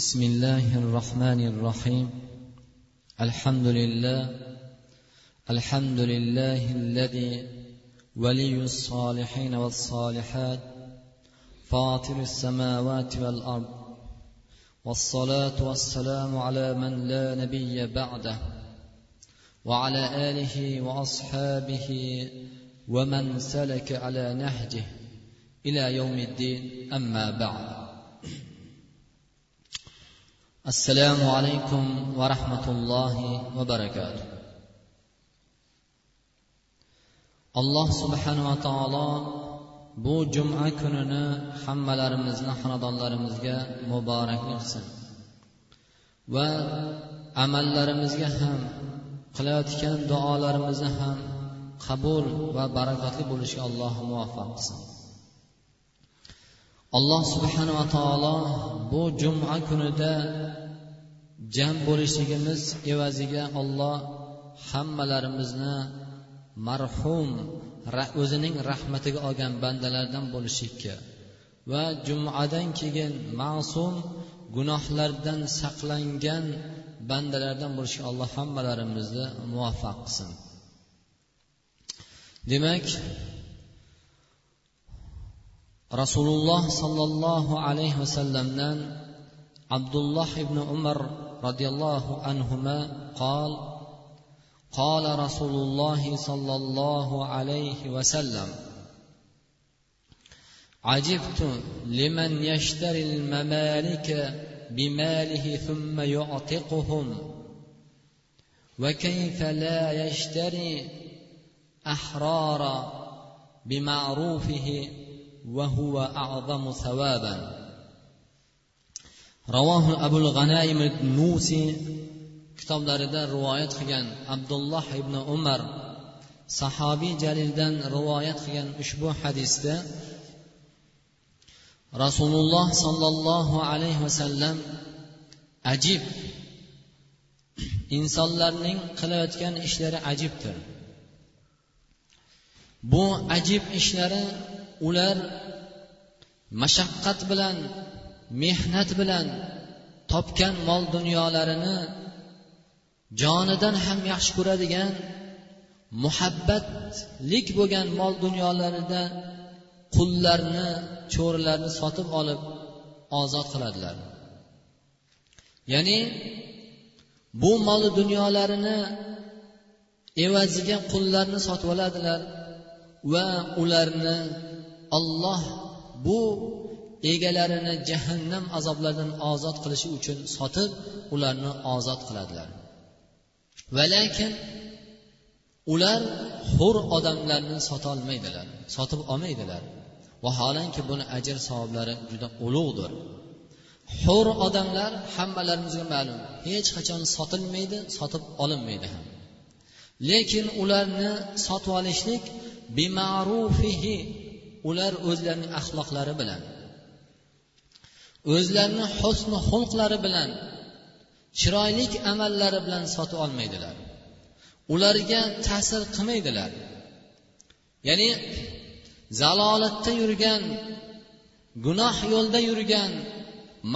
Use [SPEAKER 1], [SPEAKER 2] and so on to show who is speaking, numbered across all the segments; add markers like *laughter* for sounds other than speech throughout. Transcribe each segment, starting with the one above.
[SPEAKER 1] بسم الله الرحمن الرحيم. الحمد لله الحمد لله الذي ولي الصالحين والصالحات فاطر السماوات والأرض والصلاة والسلام على من لا نبي بعده وعلى آله وأصحابه ومن سلك على نهجه إلى يوم الدين. أما بعد assalomu alaykum va rahmatullohi va barakatuh. Alloh subhanava taolo bu juma kunini hammalarimizni xonadonlarimizga muborak qilsin va amallarimizga ham qilayotgan duolarimizni ham qabul va barakotli bo'lishiga alloh muvaffaq qilsin. Alloh subhanava taolo bu juma kunida jam bo'lishligimiz evaziga olloh hammalarimizni marhum o'zining rahmatiga olgan bandalardan bo'lishlikka va jumadan keyin ma'sum gunohlardan saqlangan bandalardan bo'lishga alloh hammalarimizni muvaffaq qilsin. Demak rasululloh sollallohu alayhi vasallamdan abdulloh ibn umar roziyallohu anhuma qol قال رسول الله صلى الله عليه وسلم عجبت لمن يشتري الممالك بماله ثم يعتقهم وكيف لا يشتري أحرار بمعروفه وهو أعظم ثوابا؟ ravohi abul g'anaim nusi kitoblarida rivoyat qilgan abdulloh ibn umar sahobiy jalildan rivoyat qilgan ushbu hadisda rasululloh sollallohu alayhi vasallam ajib insonlarning qilayotgan ishlari ajibdir. Bu ajib ishlari ular mashaqqat bilan mehnat bilan topgan mol dunyolarini jonidan ham yaxshi ko'radigan muhabbatlik bo'lgan mol dunyolarida qullarni cho'rilarni sotib olib ozod qiladilar. Ya'ni bu mol dunyolarini evaziga qullarni sotib oladilar va ularni olloh bu egalarini jahannam azoblaridan ozod qilishi uchun sotib ularni ozod qiladilar. Va lekin ular hur odamlarni sotolmaydilar sotib olmaydilar. Vaholanki buni ajr savoblari juda ulug'dir. Hur odamlar hammalarimizga ma'lum hech qachon sotilmaydi sotib olinmaydi ham. Lekin ularni sotib olishlik bima'rufihi ular o'zlarining axloqlari bilan. O'zlarini husni xulqlari bilan chiroylik amallari bilan sotib olmaydilar. Ularga ta'sir qilmaydilar. Ya'ni zalolatda yurgan gunoh yo'lda yurgan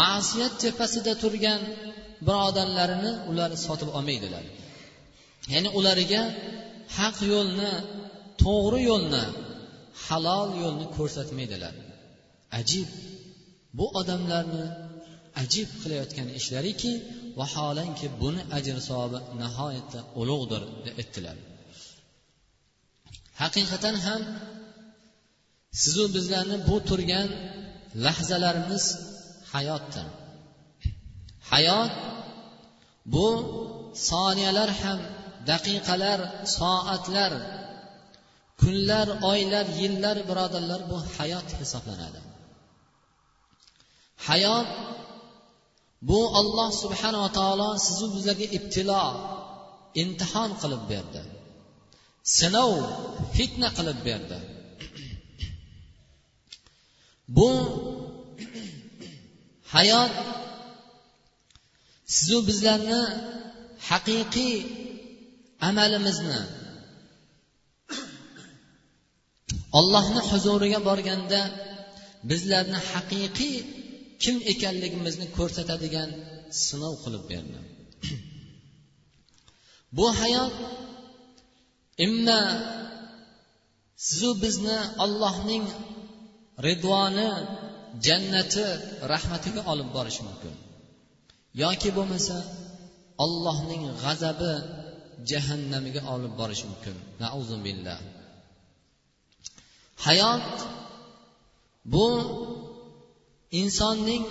[SPEAKER 1] ma'siyat tepasida turgan birodarlarini ular sotib olmaydilar. Ya'ni ularga haq yo'lni to'g'ri yo'lni halol yo'lni ko'rsatmaydilar. Ajib. Bu odamlarni ajib qilayotgan ishlariki vaholanki buni ajr savobi nihoyatda ulug'dir aytdilar. Haqiqatan ham sizu bizlarni bu turgan lahzalarimiz hayotdir. Hayot bu soniyalar ham daqiqalar soatlar kunlar oylar yillar birodarlar bu hayot hisoblanadi. Hayot bu olloh subhanava taolo sizu bizlarga ibtilo imtihon qilib berdi. Sinov fitna qilib berdi. Bu hayot sizu bizlarni haqiqiy amalimizni ollohni huzuriga borganda bizlarni haqiqiy kim ekanligimizni ko'rsatadigan sinov qilib berdi *clears throat* bu hayot imma sizu bizni allohning ridvoni jannati rahmatiga olib borishi mumkin. Yoki bo'lmasa allohning g'azabi jahannamiga olib borishi mumkin. Billah hayot bu insonning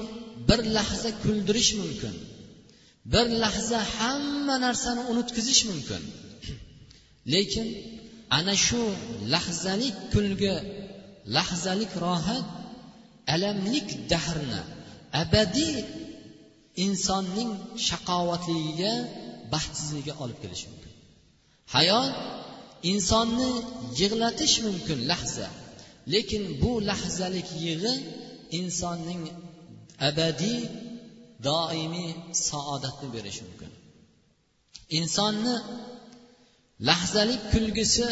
[SPEAKER 1] bir lahza kuldirish mumkin bir lahza hamma narsani unutkizish mumkin. Lekin ana shu lahzalik kulgi lahzalik rohat alamlik dahrni abadiy insonning shaqovatligiga baxtsizligiga olib kelishi mumkin. Hayot insonni yig'latish mumkin lahza lekin bu lahzalik yig'i insonning abadiy doimiy saodatni berishi mumkin. Insonni lahzalik kulgisi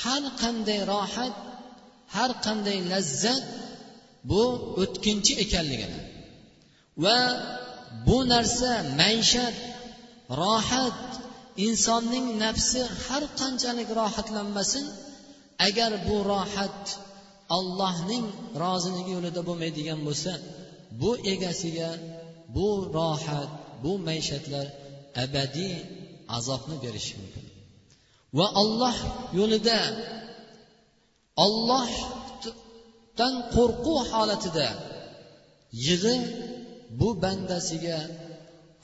[SPEAKER 1] har qanday rohat har qanday lazzat bu o'tkinchi ekanligini va bu narsa maishat rohat insonning nafsi har qanchalik rohatlanmasin agar bu rohat allohning roziligi yo'lida bo'lmaydigan bo'lsa bu egasiga bu rohat bu maishatlar abadiy azobni berishi mumkin. Va olloh yo'lida ollohdan qo'rquv holatida yig'i bu bandasiga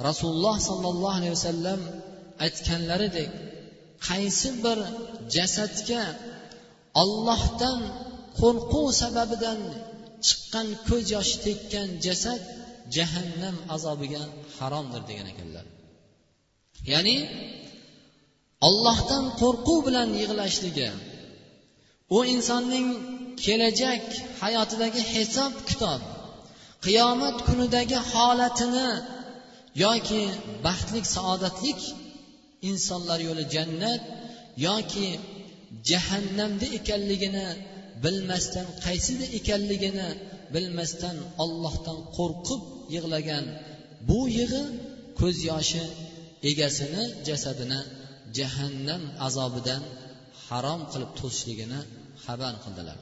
[SPEAKER 1] rasululloh sollallohu alayhi vasallam aytganlaridek qaysi bir jasadga ollohdan qo'rquv sababidan chiqqan ko'z yoshi tekkan jasad jahannam azobiga haromdir degan ekanlar. Ya'ni ollohdan qo'rquv bilan yig'lashligi u insonning kelajak hayotidagi hisob kitob qiyomat kunidagi holatini yoki baxtlik saodatlik insonlar yo'li jannat yoki jahannamda ekanligini bilmasdan qaysida ekanligini bilmasdan ollohdan qo'rqib yig'lagan bu yig'i ko'z yoshi egasini jasadini jahannam azobidan harom qilib to'sishligini xabar qildilar.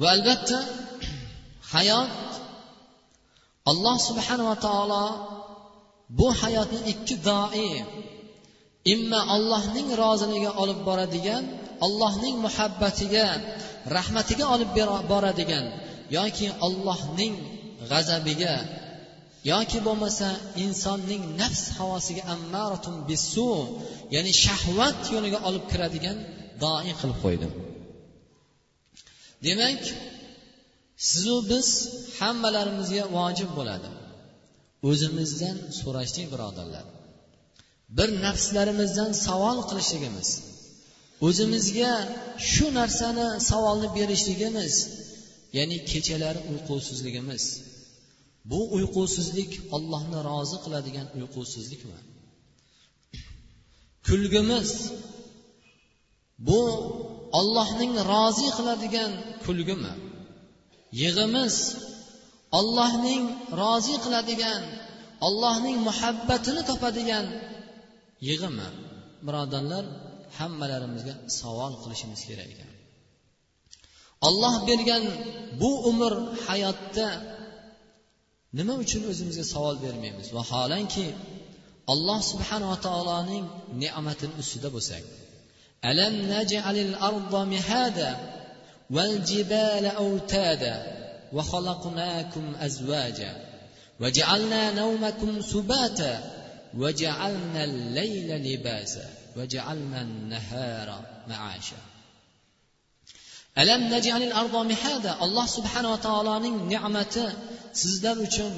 [SPEAKER 1] Va albatta hayot alloh subhanava taolo bu hayotni ikki doi imma allohning roziligi olib boradigan allohning muhabbatiga rahmatiga olib boradigan yoki allohning g'azabiga yoki bo'lmasa insonning nafs havosiga ammaratun bisu ya'ni shahvat yo'liga olib kiradigan doi qilib qo'ydi demak sizu biz hammalarimizga vojib bo'ladi. O'zimizdan so'rashlik birodarlar. Bir nafslarimizdan savol qilishligimiz o'zimizga shu narsani savolni berishligimiz ya'ni kechalari uyqusizligimiz. Bu uyqusizlik ollohni rozi qiladigan uyqusizlikmi? Kulgimiz bu ollohning rozi qiladigan kulgimi? Yig'imiz ollohning rozi qiladigan ollohning muhabbatini topadigan yig'imi? Birodarlar hammalarimizga savol qilishimiz kerak ekan olloh bergan bu umr hayotda nima uchun o'zimizga savol bermaymiz vaholanki alloh subhanava taoloning ne'matini ustida bo'lsak alam najalil arda mihada val jibala awtada va xalaqnakum azwaja وجعلنا نومكم سباتا وجعلنا الليل لباسا وجعلنا النهار معاشا alam najalil ardo mihada alloh subhanava taoloning ne'mati sizlar uchun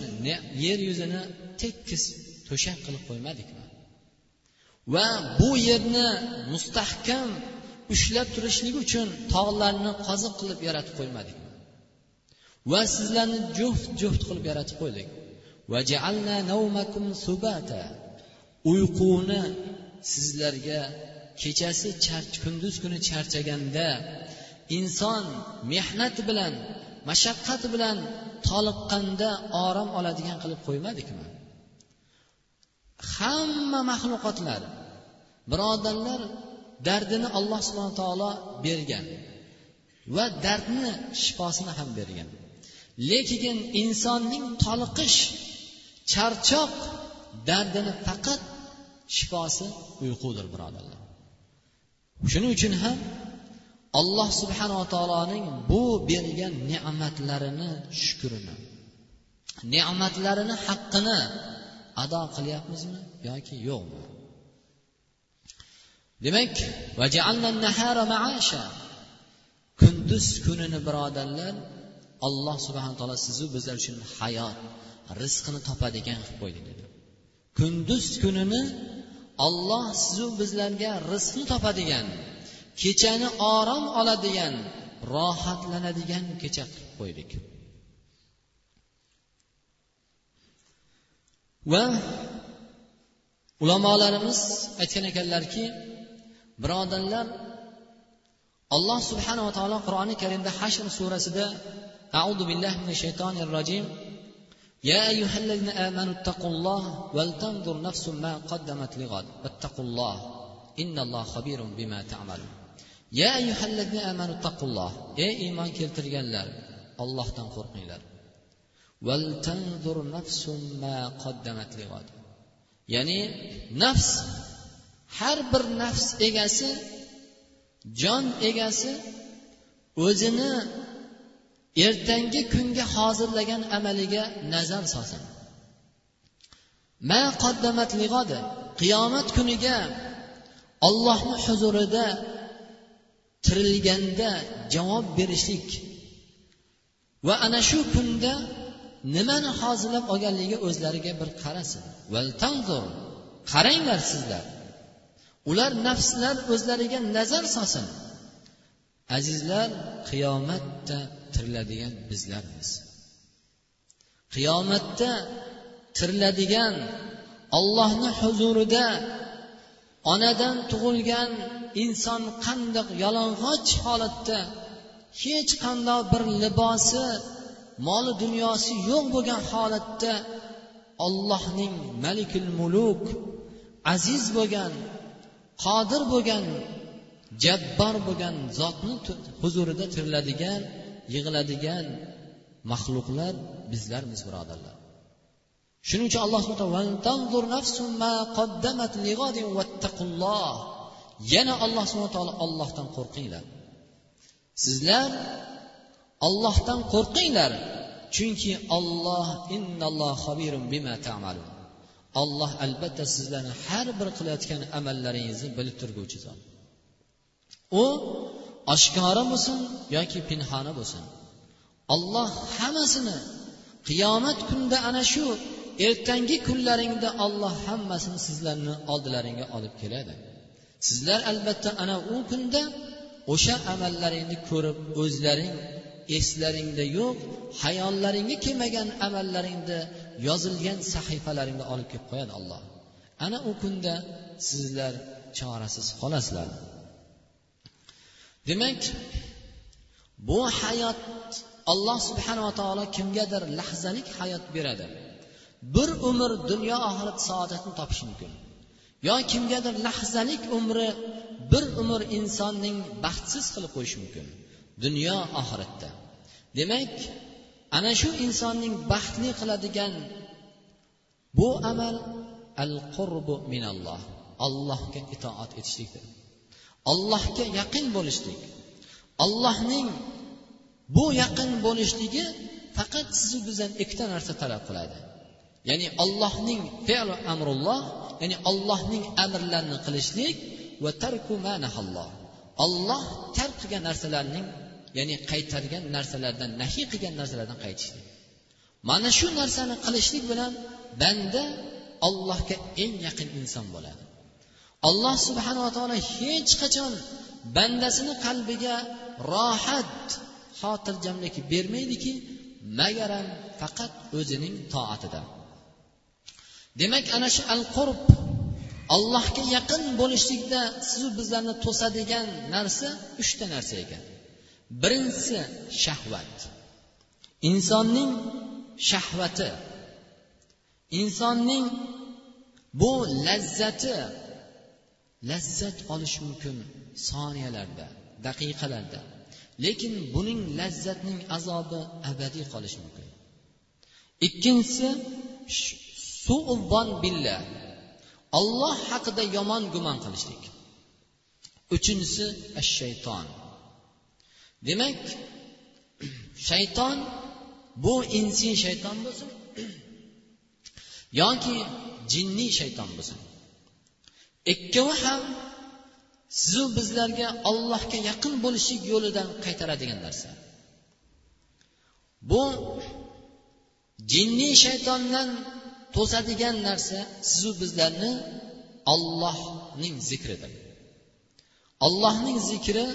[SPEAKER 1] yer yuzini tekis to'shak qilib qo'ymadikmi va bu yerni mustahkam ushlab turishlik uchun tog'larni qoziq qilib yaratib qo'ymadikmi va sizlarni juft juft qilib yaratib qo'ydik uyquni sizlarga kechasi kunduz kuni charchaganda inson mehnat bilan mashaqqat bilan toliqqanda orom oladigan qilib qo'ymadikmi? Hamma maxluqotlar birodarlar dardini alloh subhana taolo bergan va dardni shifosini ham bergan. Lekin insonning toliqish charchoq dardini faqat shifosi uyqudir birodarlar. Shuning uchun ham alloh subhanava taoloning bu bergan ne'matlarini shukurini ne'matlarini haqqini ado qilyapmizmi yoki yo'qmi? Demak kunduz kunini birodarlar alloh subhana taolo sizu bizlar uchun hayot rizqini topadigan qilib qo'ydi dedi. Kunduz kunini olloh sizu bizlarga rizqni topadigan kechani orom oladigan rohatlanadigan kecha qilib qo'ydik. Va ulamolarimiz aytgan ekanlarki birodarlar alloh subhanava taolo qur'oni karimda hashr surasida audu billahi minash shaytonir rojim يا أيها الذين آمنوا اتقوا الله ولتنظر نفس ما قدمت لغد. اتقوا الله. إن الله خبير بما تعملون. يا أيها الذين آمنوا اتقوا الله. إيه إيمان كيلتر الله تنقرقين لار ولتنظر نفس ما قدمت لغد. يعني نفس حرب النفس إيجاسي جان إيجاسي وزنه ertangi kunga hozirlagan amaliga nazar solsin. Ma qaddamat lig'odi qiyomat kuniga ollohni huzurida tirilganda javob berishlik. Va ana shu kunda nimani hozirlab olganligiga o'zlariga bir qarasin. Qaranglar sizlar. Ular nafslar o'zlariga nazar solsin. Azizlar qiyomatda tiriladigan bizlarmiz. Qiyomatda tiriladigan ollohni huzurida onadan tug'ilgan inson qandoq yalang'och holatda hech qandoq bir libosi moli dunyosi yo'q bo'lgan holatda ollohning malikul muluk aziz bo'lgan qodir bo'lgan jabbor bo'lgan zotni huzurida tiriladigan yig'iladigan maxluqlar bizlarmiz birodarlar. Shuning uchun alloh yana alloh subhana taolo ollohdan qo'rqinglar. Sizlar ollohdan qo'rqinglar chunki olloh olloh albatta sizlarni har bir qilayotgan amallaringizni bilib turguvchi zot. U oshkora bo'lsin yoki pinhona bo'lsin. Olloh hammasini qiyomat kunida ana shu ertangi kunlaringda olloh hammasini sizlarni oldilaringga olib keladi. Sizlar albatta ana u kunda o'sha amallaringni ko'rib o'zlaring eslaringda yo'q hayollaringga kelmagan amallaringda yozilgan sahifalaringni olib kelib qo'yadi olloh ana u kunda sizlar chorasiz qolasizlar. Demak bu hayot alloh subhanava taolo kimgadir lahzalik hayot beradi. Bir umr dunyo oxirat saodatini topish mumkin. Yo kimgadir lahzalik umri bir umr insonning baxtsiz qilib qo'yishi mumkin dunyo oxiratda. Demak ana shu insonning baxtli qiladigan bu amal al qurbu minalloh allohga itoat etishlikdir. Allohga yaqin bo'lishlik. Allohning bu yaqin bo'lishligi faqat sizu bizdan ikkita narsa talab qiladi. Ya'ni allohning fe'li amrulloh ya'ni allohning amrlarini qilishlik va tarku olloh tark qilgan narsalarning ya'ni qaytargan narsalardan nahiy qilgan narsalardan qaytishlik. Mana shu narsani qilishlik bilan banda allohga eng yaqin inson bo'ladi. Alloh subhanava taolo hech qachon bandasini qalbiga rohat xotirjamlik bermaydiki magaram faqat o'zining toatida demak ana shu al qurb allohga yaqin bo'lishlikda sizu bizlarni to'sadigan narsa uchta narsa ekan. Birinchisi shahvat. Insonning shahvati. Insonning bu lazzati lazzat olish mumkin soniyalarda daqiqalarda. Lekin buning lazzatning azobi abadiy qolishi mumkin. Ikkinchisi suuvon billa olloh haqida yomon gumon qilishlik. Uchinchisi shayton demak *clears throat* shayton bu insiy shayton bo'lsin *clears throat* yoki jinniy shayton bo'lsin. Ikkovi ham sizu bizlarga ollohga yaqin bo'lishlik yo'lidan qaytaradigan narsa. Bu jinniy shaytondan to'sadigan narsa sizu bizlarni ollohning zikridir. Allohning zikri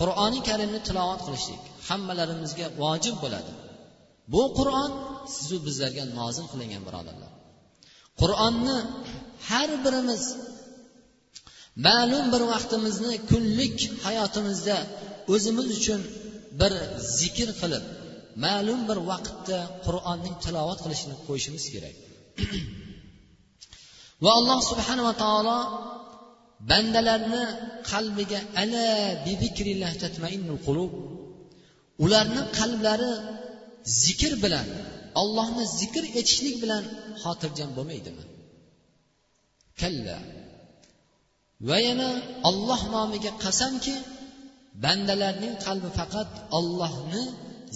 [SPEAKER 1] qur'oni karimni tilovat qilishlik hammalarimizga vojib bo'ladi. Bu qur'on sizu bizlarga nozil qilingan birodarlar. Qur'onni har birimiz ma'lum bir vaqtimizni kunlik hayotimizda o'zimiz uchun bir zikr qilib ma'lum bir vaqtda qur'onning tilovat qilishini qo'yishimiz kerak. *clears throat* Va alloh subhanava taolo bandalarni qalbiga ala qulub ularni qalblari zikr bilan ollohni zikr etishlik bilan xotirjam bo'lmaydimi? Kalla. Va yana olloh nomiga qasamki bandalarning qalbi faqat ollohni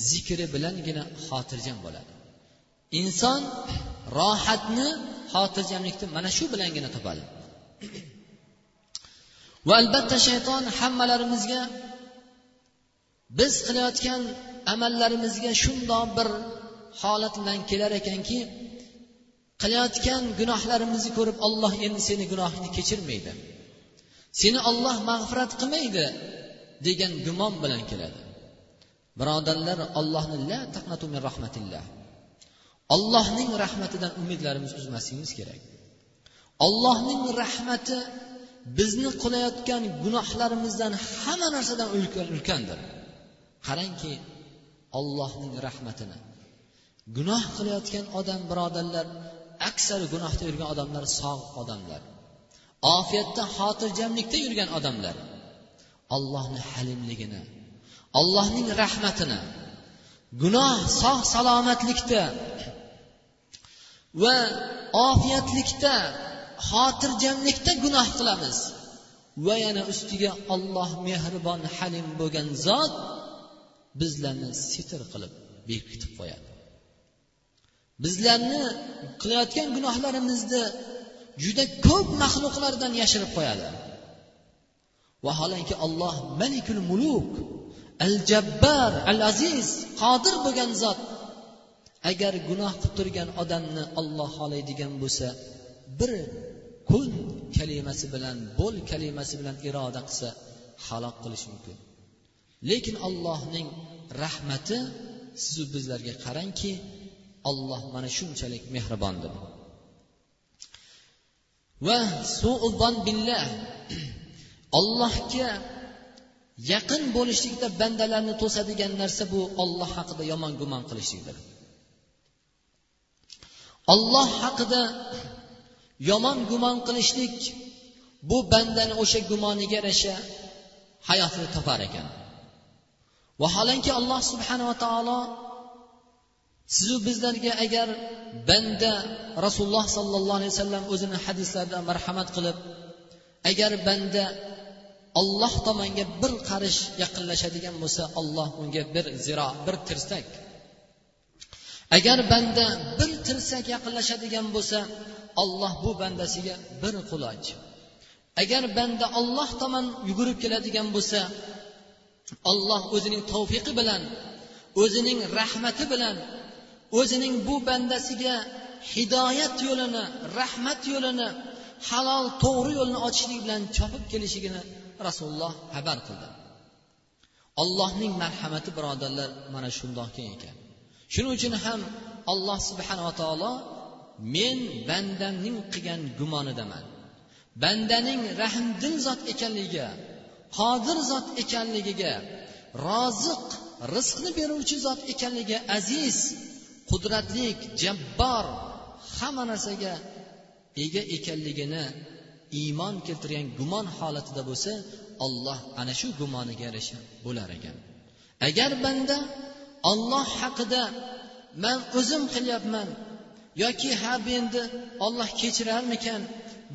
[SPEAKER 1] zikri bilangina xotirjam bo'ladi. Inson rohatni xotirjamlikni mana shu bilangina topadi. Va albatta shayton hammalarimizga biz qilayotgan amallarimizga shundoq bir holat bilan kelar ekanki qilayotgan gunohlarimizni ko'rib olloh endi seni gunohingni kechirmaydi. Seni olloh mag'firat qilmaydi degan gumon bilan keladi. Birodarlar ollohni la taqnatu min rahmatillah. Ollohning rahmatidan umidlarimizni uzmasligimiz kerak. Ollohning rahmati bizni qilayotgan gunohlarimizdan hamma narsadan ulkandir. Qarangki ollohning rahmatini gunoh qilayotgan odam birodarlar aksar gunohda yurgan odamlar sog' odamlar. Ofiyatda xotirjamlikda yurgan odamlar. Allohni halimligini allohning rahmatini gunoh sog' salomatlikda va ofiyatlikda xotirjamlikda gunoh qilamiz. Va yana ustiga olloh mehribon halim bo'lgan zot bizlarni sitr qilib bekitib qo'yadi. Bizlarni qilayotgan gunohlarimizni juda ko'p maxluqlardan yashirib qo'yadi. Vaholanki olloh malikul muluk al jabbar al aziz qodir bo'lgan zot agar gunoh qilib turgan odamni olloh xohlaydigan bo'lsa bir kun kalimasi bilan bo'l kalimasi bilan iroda qilsa halok qilishi mumkin. Lekin allohning rahmati sizu bizlarga qarangki olloh mana shunchalik mehribondir. Va suudon billah. *clears throat* Ollohga yaqin bo'lishlikda bandalarni to'sadigan narsa bu olloh haqida yomon gumon qilishlikdir. Olloh haqida yomon gumon qilishlik bu bandani o'sha gumoniga yarasha hayotini topar ekan. Vaholanki alloh subhanava taolo sizu bizlarga agar banda rasululloh sollallohu alayhi vasallam o'zini hadislarida marhamat qilib agar banda olloh tomonga bir qarish yaqinlashadigan bo'lsa olloh unga bir ziro bir tirsak. Agar banda bir tirsak yaqinlashadigan bo'lsa olloh bu bandasiga bir quloch agar banda olloh tomon yugurib keladigan bo'lsa olloh o'zining tavfiqi bilan o'zining rahmati bilan o'zining bu bandasiga hidoyat yo'lini rahmat yo'lini halol to'g'ri yo'lni ochishlik bilan chopib kelishligini rasululloh xabar qildi. Allohning marhamati birodarlar mana shundoq keng ekan. Shuning uchun ham alloh subhanava taolo men bandamning qilgan gumonidaman. Bandaning rahmdil zot ekanligiga qodir zot ekanligiga roziq rizqni beruvchi zot ekanligi aziz qudratlik jabbor hamma narsaga ega ekanligini iymon keltirgan gumon holatida bo'lsa olloh ana shu gumoniga yarasha bo'lar ekan. Agar banda olloh haqida man o'zim qilyapman yoki ha bu endi olloh kechirarmikan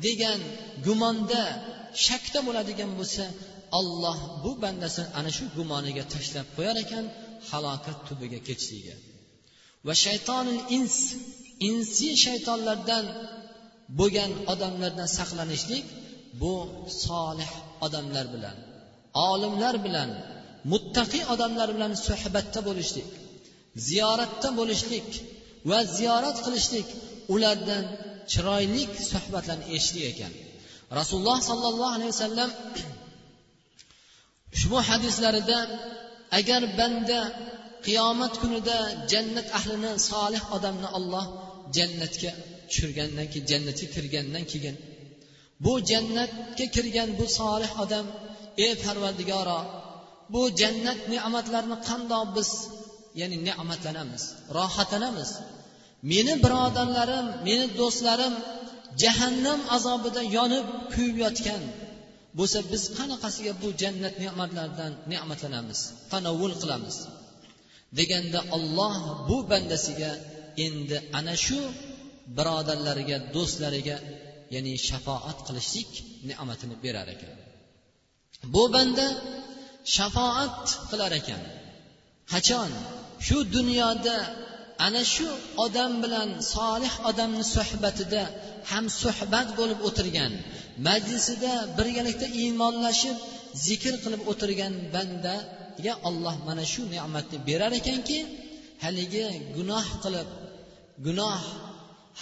[SPEAKER 1] degan gumonda shakda bo'ladigan bo'lsa olloh bu bandasini ana shu gumoniga tashlab qo'yar ekan halokat tubiga ketishligiga va shaytonil ins insiy shaytonlardan bo'lgan odamlardan saqlanishlik bu solih odamlar bilan olimlar bilan muttaqiy odamlar bilan suhbatda bo'lishlik ziyoratda bo'lishlik va ziyorat qilishlik ulardan chiroyli suhbatlarni eshitish ekan. Rasululloh sollallohu alayhi vasallam *clears throat* ushbu hadislarida agar banda qiyomat kunida jannat ahlini solih odamni olloh jannatga tushirgandan keyin jannatga kirgandan keyin bu jannatga kirgan bu solih odam ey parvardigoro bu jannat ne'matlarini qandoq biz ya'ni ne'matlanamiz rohatlanamiz? Meni birodarlarim meni do'stlarim jahannam azobida yonib kuyib yotgan. Bo'lsa biz qanaqasiga bu jannat ne'matlaridan ne'matlanamiz tanovvul qilamiz? Deganda olloh bu bandasiga endi ana shu birodarlariga do'stlariga ya'ni shafoat qilishlik ne'matini berar ekan. Bu banda shafoat qilar ekan. Qachon? Shu dunyoda ana shu odam bilan solih odamni suhbatida ham suhbat bo'lib o'tirgan majlisida birgalikda iymonlashib zikr qilib o'tirgan banda ya olloh mana shu ne'matni berar ekanki haligi gunoh qilib gunoh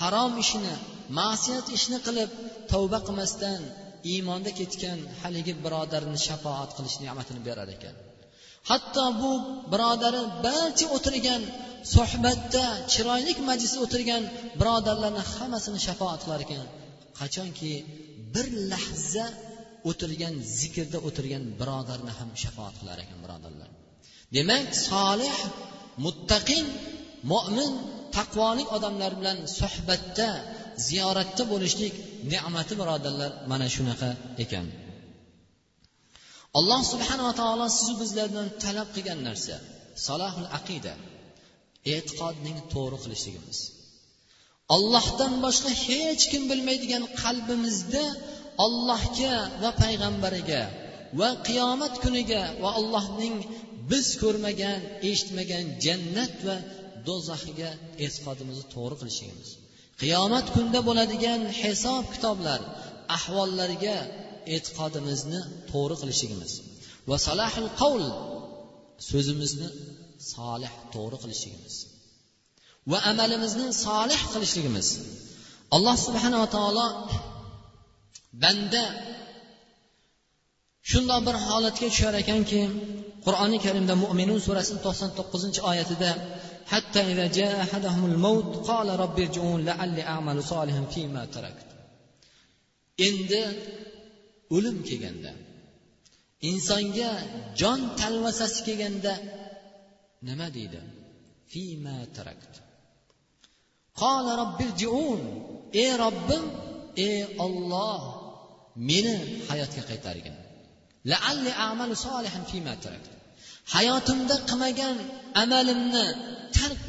[SPEAKER 1] harom ishni ma'siyat ishni qilib tavba qilmasdan iymonda ketgan haligi birodarni shafoat qilish ne'matini berar ekan. Hatto bu birodari barcha o'tirgan suhbatda chiroyli majlisda o'tirgan birodarlarni hammasini shafoat qilar ekan. Qachonki bir lahza o'tirgan zikrda o'tirgan birodarni ham shafoat qilar ekan birodarlar. Demak solih muttaqin mo'min taqvolik odamlar bilan suhbatda ziyoratda bo'lishlik ne'mati birodarlar mana shunaqa ekan. Alloh subhanava taolo sizu bizlardan talab qilgan narsa solahul aqida e'tiqodning to'g'ri qilishligimiz. Ollohdan boshqa hech kim bilmaydigan qalbimizda ollohga va payg'ambariga va qiyomat kuniga va allohning biz ko'rmagan eshitmagan jannat va do'zaxiga e'tiqodimizni to'g'ri qilishligimiz qiyomat kunida bo'ladigan hisob kitoblar ahvollariga e'tiqodimizni to'g'ri qilishligimiz va salahul qavl so'zimizni solih to'g'ri qilishligimiz va amalimizni solih qilishligimiz. Alloh subhanava taolo banda shundoq bir holatga tushar ekanki qur'oni karimda mo'minun surasini to'qson to'qqizinchi oyatida حتى إذا جاء أحدهم الموت قال رب ارجعون لعلي أعمل صالحا فيما تركت endi o'lim kelganda insonga jon talvasasi kelganda nima deydi fima tarakt qola robbirjiun ey robbim ey olloh meni hayotga qaytargin laalli amalu solihan fima hayotimda qilmagan amalimni tark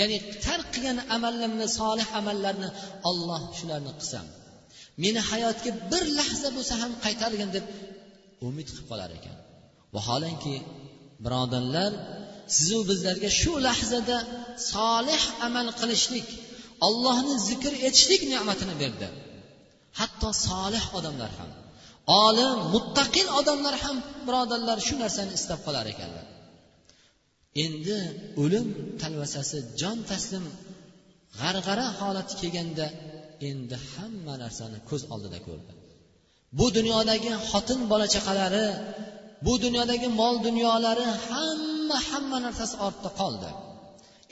[SPEAKER 1] ya'ni tark qilgan amalimni solih amallarni olloh shularni qilsam meni hayotga bir lahza bo'lsa ham qaytargin deb umid qilib qolar ekan. Vaholanki birodarlar sizu bizlarga shu lahzada solih amal qilishlik ollohni zikr etishlik ne'matini berdi. Hatto solih odamlar ham olim muttaqin odamlar ham birodarlar shu narsani istab qolar ekanlar. Endi o'lim talvasasi jon taslim g'arg'ara holati kelganda endi hamma narsani ko'z oldida ko'rdi. Bu dunyodagi xotin bola chaqalari bu dunyodagi mol dunyolari hamma hamma narsasi ortda qoldi.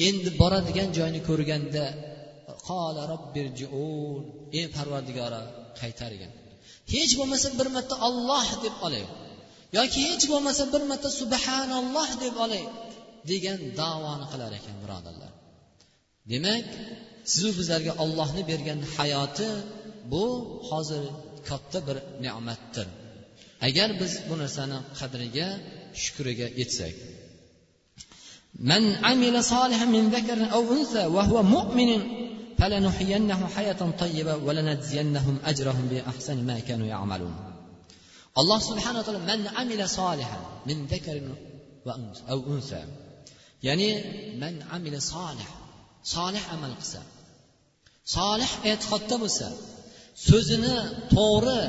[SPEAKER 1] Endi boradigan joyni ko'rganda qola robbirjiun ey parvardigora qaytargin hech bo'lmasa bir marta olloh deb olay yoki hech bo'lmasa bir marta subhanalloh deb olay degan davoni qilar ekan birodarlar demak sizu bizlarga ollohni bergan hayoti bu hozir katta bir ne'matdir agar biz bu narsani qadriga shukriga yetsak من عمل صالحا من ذكر أو أنثى وهو مؤمن فلنحيينه حياة طيبة ولنجزينهم أجرهم بأحسن ما كانوا يعملون الله سبحانه وتعالى من عمل صالحا من ذكر أو أنثى يعني من عمل صالح صالح عمل qilsa solih e'tiqodda bo'lsa so'zini to'g'ri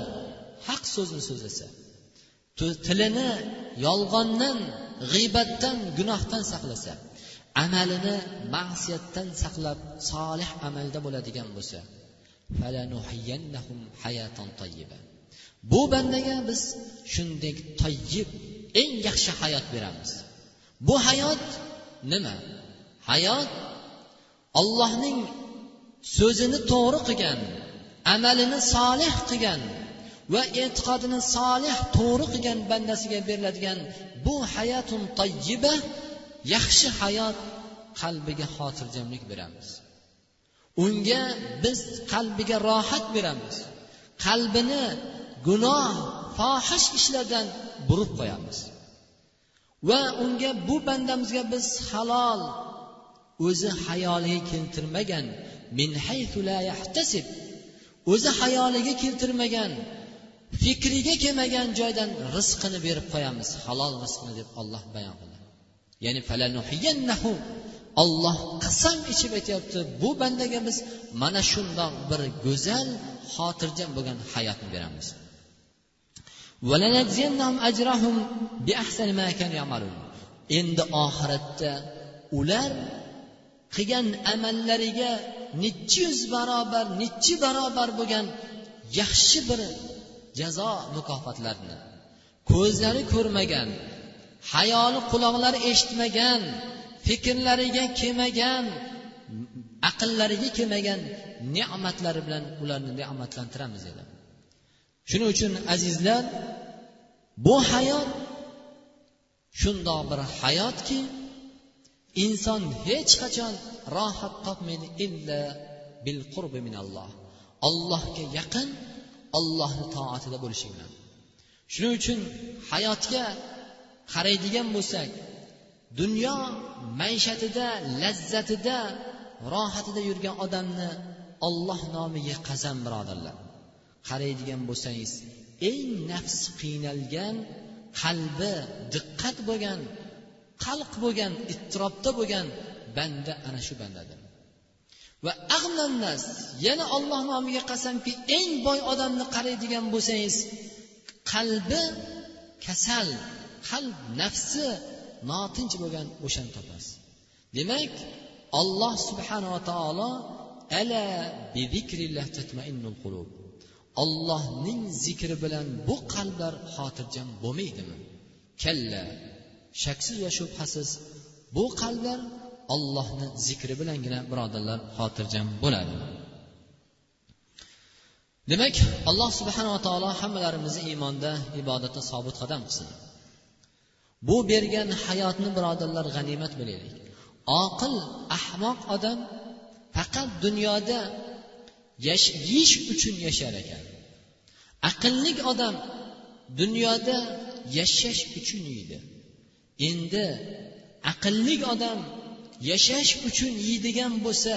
[SPEAKER 1] haq so'zni so'zlasa tilini yolg'ondan g'iybatdan gunohdan saqlasa amalini ma'siyatdan saqlab solih amalda bo'ladigan bo'lsa bu bandaga biz shunday toyyib eng yaxshi hayot beramiz. Bu hayot nima? Hayot ollohning so'zini to'g'ri qilgan amalini solih qilgan va e'tiqodini solih to'g'ri qilgan bandasiga beriladigan bu hayatun tayyiba yaxshi hayot qalbiga xotirjamlik beramiz. Unga biz qalbiga rohat beramiz. Qalbini gunoh fohish ishlardan burib qo'yamiz. Va unga bu bandamizga biz halol o'zi hayoliga keltirmagan min la yahtasib o'zi hayoliga keltirmagan fikriga kelmagan joydan rizqini berib qo'yamiz. Halol rizqni deb olloh bayon qildi. Ya'ni olloh qasam ichib aytyapti bu bandaga biz mana shundoq bir go'zal xotirjam bo'lgan hayotni beramiz. endi oxiratda ular qilgan amallariga nechi yuz barobar nechi barobar bo'lgan yaxshi bir jazo mukofotlarni ko'zlari ko'rmagan hayoli quloqlari eshitmagan fikrlariga kelmagan aqllariga kelmagan ne'matlari bilan ularni ne'matlantiramiz dedi. Shuning uchun azizlar bu hayot shundoq bir hayotki inson hech qachon rohat topmaydi illa bil qurbi minalloh. Allohga yaqin ollohni toatida bo'lishi bilan. Shuning uchun hayotga qaraydigan bo'lsak dunyo maishatida lazzatida rohatida yurgan odamni olloh nomiga qasam birodarlar. Qaraydigan bo'lsangiz eng nafsi qiynalgan qalbi diqqat bo'lgan qalq bo'lgan ittirobda bo'lgan banda ana shu bandadir. Va ag'nannas yana olloh nomiga qasamki eng boy odamni qaraydigan bo'lsangiz qalbi kasal qalb nafsi notinch bo'lgan o'shani topasiz. Demak olloh subhanava taolo ala qulub. Ollohning zikri bilan bu qalblar xotirjam bo'lmaydimi? Kalla shaksiz va shubhasiz bu qalblar ollohni zikri bilangina birodarlar xotirjam bo'ladi. Demak alloh subhanava taolo hammalarimizni iymonda ibodatda sobit qadam qilsin. Bu bergan hayotni birodarlar g'animat bilaylik. Oqil ahmoq odam faqat dunyoda yeyish uchun yashar ekan. Aqlli odam dunyoda yashash uchun yeydi. Endi aqlli odam yashash uchun yeydigan bo'lsa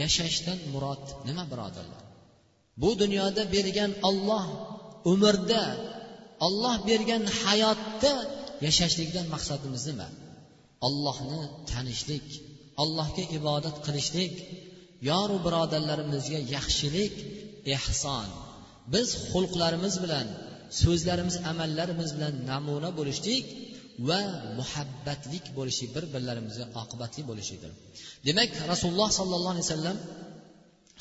[SPEAKER 1] yashashdan murod nima birodarlar? Bu dunyoda bergan olloh umrda olloh bergan hayotda yashashlikdan maqsadimiz nima? Ollohni tanishlik allohga ibodat qilishlik yoru birodarlarimizga yaxshilik ehson. Biz xulqlarimiz bilan so'zlarimiz amallarimiz bilan namuna bo'lishlik va muhabbatlik bo'lishi bir birlarimizga oqibatli bo'lishlikdir demak rasululloh sollallohu alayhi vasallam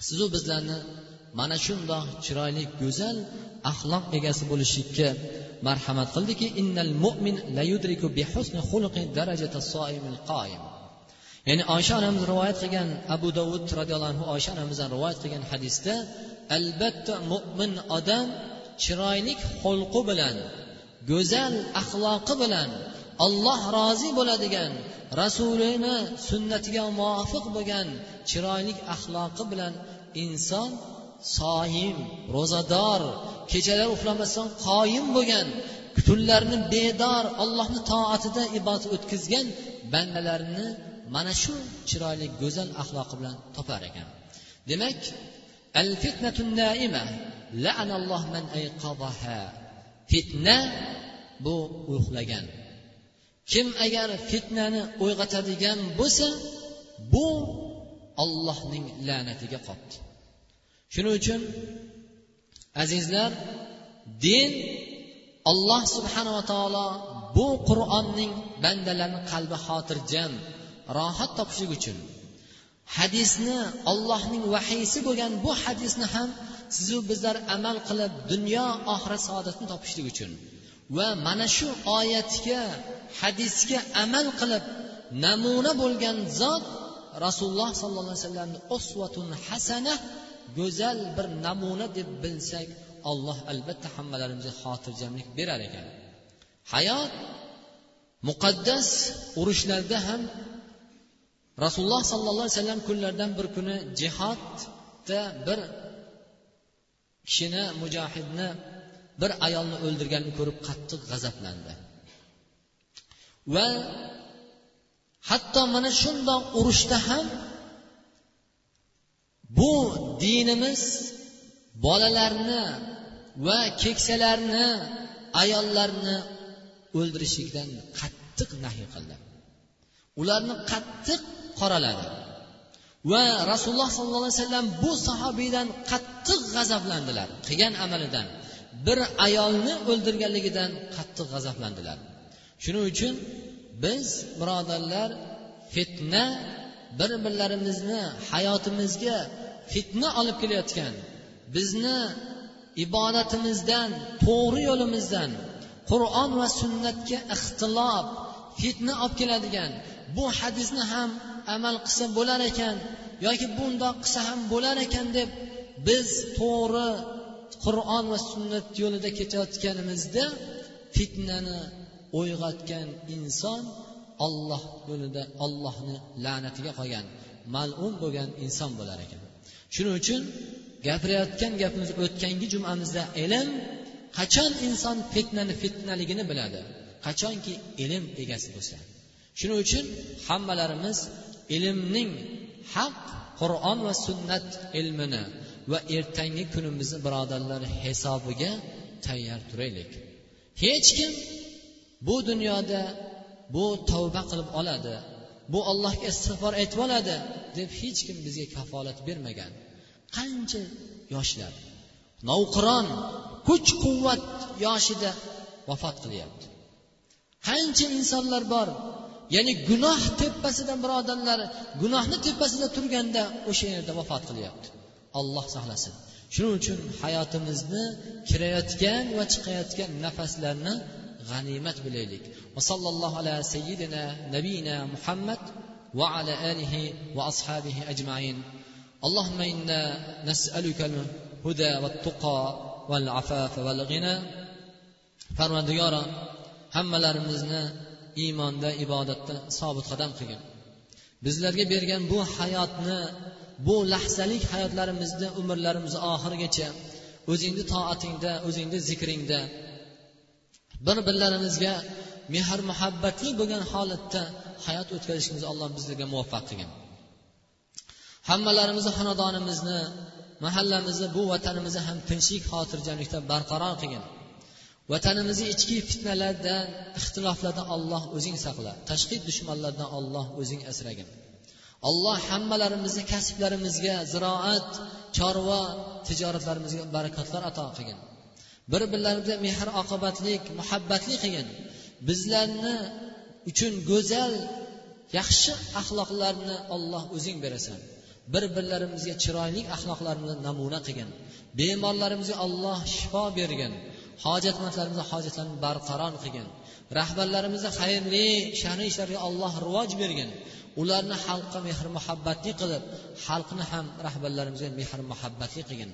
[SPEAKER 1] sizu bizlarni mana shundoq chiroyli go'zal axloq egasi bo'lishlikka marhamat qildiki innal mu'min la yudriku bi husni xuluqi darajata soimil qoim ya'ni oysha onamiz rivoyat qilgan abu dovud roziyallohu anhu oysha onamizdan rivoyat qilgan hadisda albatta mo'min odam chiroyli xulqi bilan go'zal axloqi bilan alloh rozi bo'ladigan rasulini sunnatiga muvofiq bo'lgan chiroyli axloqi bilan inson soim ro'zador kechalar uxlamasdan qoyim bo'lgan tunlarni bedor allohni toatida ibodat o'tkazgan bandalarni mana shu chiroyli go'zal axloqi bilan topar ekan. Demak al fitnatun naima la'analloh man ayqadaha fitna bu uxlagan. Kim agar fitnani uyg'otadigan bo'lsa bu ollohning la'natiga qoldi shuning uchun azizlar din alloh subhanava taolo bu qur'onning bandalarni qalbi xotirjam rohat topishlik uchun. Hadisni ollohning vahiysi bo'lgan bu hadisni ham sizu bizlar amal qilib dunyo oxirat saodatini topishlik uchun va mana shu oyatga hadisga amal qilib namuna bo'lgan zot rasululloh sollallohu alayhi vasallamni usvatun hasana go'zal bir namuna deb bilsak alloh albatta hammalarimizga xotirjamlik berar ekan. Hayot muqaddas urushlarda ham rasululloh sollallohu alayhi vasallam kunlardan bir kuni jihodda bir kishini mujohidni bir ayolni o'ldirganini ko'rib qattiq g'azablandi. Va hatto mana shundoq urushda ham bu dinimiz bolalarni va keksalarni ayollarni o'ldirishlikdan qattiq nahiy qildi. Ularni qattiq qoraladi. Va rasululloh sollallohu alayhi vasallam bu sahobiydan qattiq g'azablandilar qilgan amalidan. Bir ayolni o'ldirganligidan qattiq g'azablandilar. Shuning uchun biz birodarlar fitna bir birlarimizni hayotimizga fitna olib kelayotgan bizni ibodatimizdan to'g'ri yo'limizdan qur'on va sunnatga ixtilof fitna olib keladigan bu hadisni ham amal qilsa bo'lar ekan yoki bundoq qilsa ham bo'lar ekan deb biz to'g'ri qur'on va sunnat yo'lida ketayotganimizda fitnani uyg'otgan inson olloh yo'lida ollohni la'natiga qolgan mal'un bo'lgan inson bo'lar ekan. Shuning uchun gapirayotgan gapimiz o'tgangi jumamizda ilm qachon inson fitnani fitnaligini biladi qachonki ilm egasi bo'lsa. Shuning uchun hammalarimiz ilmning haq qur'on va sunnat ilmini va ertangi kunimizni birodarlar hisobiga tayyor turaylik. Hech kim bu dunyoda bu tavba qilib oladi. Bu allohga istig'for aytib oladi deb hech kim bizga kafolat bermagan. Qancha yoshlar novqiron kuch quvvat yoshida vafot qilyapti. Qancha insonlar bor ya'ni gunoh tepasida birodarlar gunohni tepasida turganda o'sha yerda vafot qilyapti. Alloh saqlasin. Shuning uchun hayotimizni kirayotgan va chiqayotgan nafaslarni g'animat bilaylik va sallallohu ala sayyidina nabiyina muhammad va ala alihi va ashabihi ajmain اللهم انا نسالك الهدى والتقى والعفاف والغنى parvardigoro hammalarimizni iymonda ibodatda sobit qadam qilgin bizlarga bergan bu hayotni bu lahzalik hayotlarimizni umrlarimizni oxirigacha o'zingni toatingda o'zingni zikringda bir birlarimizga mehr muhabbatli bo'lgan holatda hayot o'tkazishimizni alloh bizlarga muvaffaq qilgin. Hammalarimizni xonadonimizni mahallamizni bu vatanimizni ham tinchlik xotirjamlikda barqaror qilgin. Vatanimizni ichki fitnalardan ixtiloflardan olloh o'zing saqla tashqi dushmanlardan olloh o'zing asragin. Alloh hammalarimizni kasblarimizga ziroat chorva tijoratlarimizga barakotlar ato qilgin. Bir birlariga mehr oqibatlik muhabbatli qilgin. Bizlarni uchun go'zal yaxshi axloqlarni olloh o'zing berasan. Bir birlarimizga chiroyli axloqlarni namuna qilgin. Bemorlarimizga alloh shifo bergin. Hojatmandlarimizni hojatlarini barqaror qilgin. Rahbarlarimizni xayrli sha'ni ishlarga alloh rivoj bergin. Ularni xalqqa mehr muhabbatli qilib xalqni ham rahbarlarimizga mehr muhabbatli qilgin.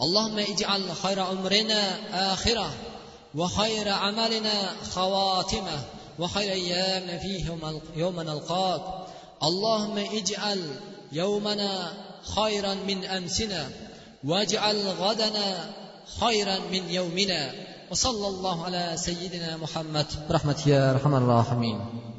[SPEAKER 1] اللهم اجعل خير عمرنا آخرة وخير عملنا خواتمه وخير أيامنا فيه يوم نلقاك اللهم اجعل يومنا خيرا من أمسنا واجعل غدنا خيرا من يومنا وصلى الله على سيدنا محمد برحمتك يا أرحم الراحمين